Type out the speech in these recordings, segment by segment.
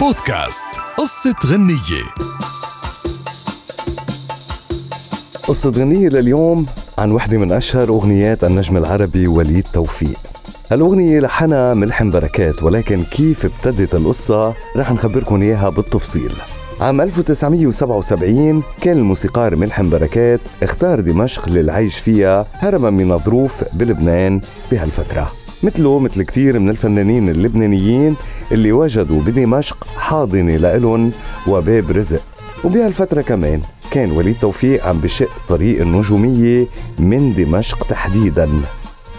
بودكاست قصة غنية. قصة غنية لليوم عن وحدة من أشهر أغنيات النجم العربي وليد توفيق. هالأغنية لحنها ملحم بركات ولكن كيف ابتدت القصة رح نخبركم إياها بالتفصيل. عام 1977 كان الموسيقار ملحم بركات اختار دمشق للعيش فيها هربا من الظروف بلبنان بهالفترة. مثله مثل كثير من الفنانين اللبنانيين اللي وجدوا بدمشق حاضنة لإلهم وباب رزق. وبهالفترة كمان كان وليد توفيق عم بشق طريق النجومية من دمشق تحديداً.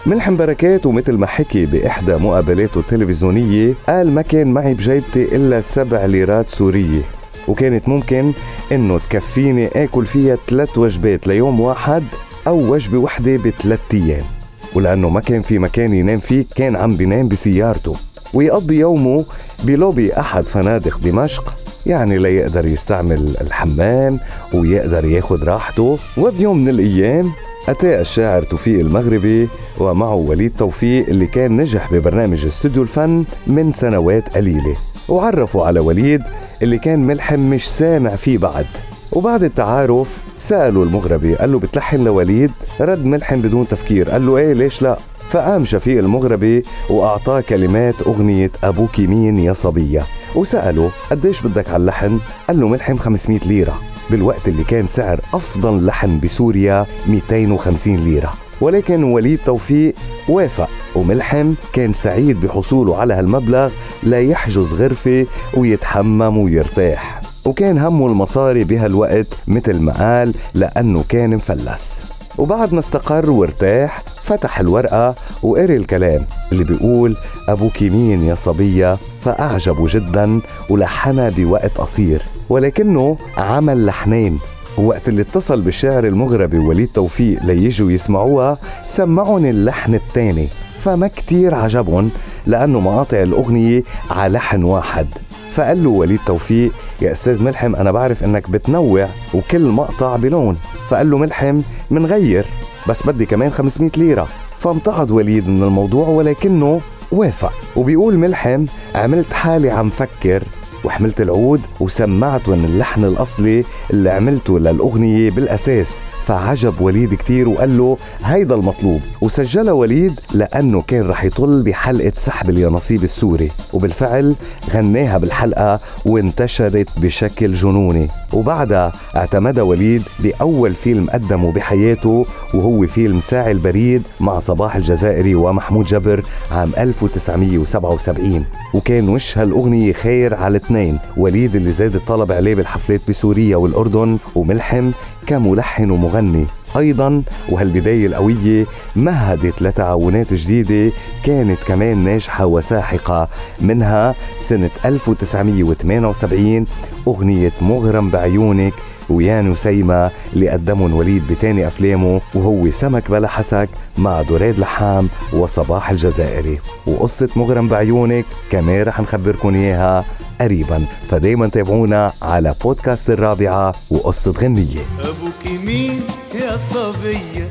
ملحم بركات ومثل ما حكي بإحدى مقابلاته التلفزيونية قال ما كان معي بجيبتي إلا سبع ليرات سورية. وكانت ممكن إنه تكفيني آكل فيها ثلاث وجبات ليوم واحد أو وجبة وحدة بثلاث أيام. ولأنه ما كان في مكان ينام فيه كان عم بينام بسيارته. ويقضي يومه بلوبي أحد فنادق دمشق. يعني ليقدر يستعمل الحمام ويقدر ياخد راحته. وبيوم من الأيام أتى الشاعر توفيق المغربي ومعه وليد توفيق اللي كان نجح ببرنامج استوديو الفن من سنوات قليلة. وعرفوا على وليد اللي كان ملحم مش سامع فيه بعد. وبعد التعارف سألوا المغربي قال له بتلحن لوليد؟ رد ملحم بدون تفكير قال له إيه ليش لا؟ فقام شفيق المغربي وأعطاه كلمات أغنية أبوك مين يا صبية. وسأله قديش بدك على اللحن؟ قال له ملحم 500 ليرة. بالوقت اللي كان سعر أفضل لحن بسوريا 250 ليرة. ولكن وليد توفيق وافق وملحم كان سعيد بحصوله على هالمبلغ لا يحجز غرفة ويتحمم ويرتاح. وكان همه المصاري بهالوقت مثل ما قال لأنه كان مفلس. وبعد ما استقر وارتاح فتح الورقة وقري الكلام اللي بيقول أبوك مين يا صبية؟ فأعجبه جدا ولحنها بوقت قصير. ولكنه عمل لحنين. ووقت اللي اتصل بالشاعر المغربي وليد توفيق ليجوا يسمعوها سمعهم اللحن الثاني فما كتير عجبهم لأنه مقاطع الأغنية على لحن واحد. فقال له وليد توفيق يا أستاذ ملحم أنا بعرف إنك بتنوع وكل مقطع بلون. فقال له ملحم منغير بس بدي كمان 500 ليرة. فامتعض وليد من الموضوع ولكنه وافق. وبيقول ملحم عملت حالي عم فكر وحملت العود وسمعتهم اللحن الأصلي اللي عملته للأغنية بالأساس. فعجب وليد كتير وقال له هيدا المطلوب. وسجلها وليد لأنه كان رح يطل بحلقة سحب اليانصيب السوري. وبالفعل غناها بالحلقة وانتشرت بشكل جنوني. وبعدها اعتمدها وليد بأول فيلم قدمه بحياته وهو فيلم ساعي البريد مع صباح الجزائري ومحمود جبر عام 1977 وكان وش هالأغنية خير على الاثنين وليد اللي زاد الطلب عليه بالحفلات بسوريا والأردن وملحم كملحن ومغني. أيضا وهالبداية القوية مهدت لتعاونات جديدة كانت كمان ناجحة وساحقة. منها سنة 1978 أغنية مغرم بعيونك ويا نسيمة اللي قدمهم وليد بتاني أفلامه وهو سمك بلا حسك مع دراد لحام وصباح الجزائري. وقصة مغرم بعيونك كمان رح نخبركم إياها قريبا. فدايما تابعونا على بودكاست الرابعة وقصة غنية. أبوك مين يا صبية؟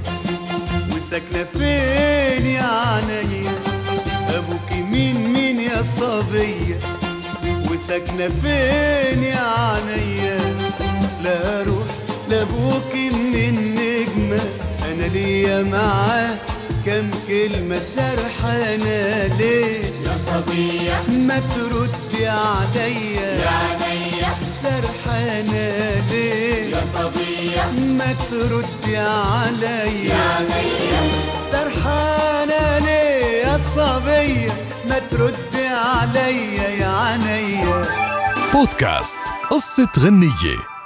وساكنة فين يا عناية أبوك مين مين يا صبية؟ وساكنة فين يا عناية معاه كم كلمة سرحانة ليه؟ يا صبية. ما تردي عليا يا عينيا. سرحانة ليه؟ يا صبية. ما تردي عليا يا عينيا. سرحانة ليه يا صبية؟ ما تردي عليا يا عينيا. بودكاست قصة غنية.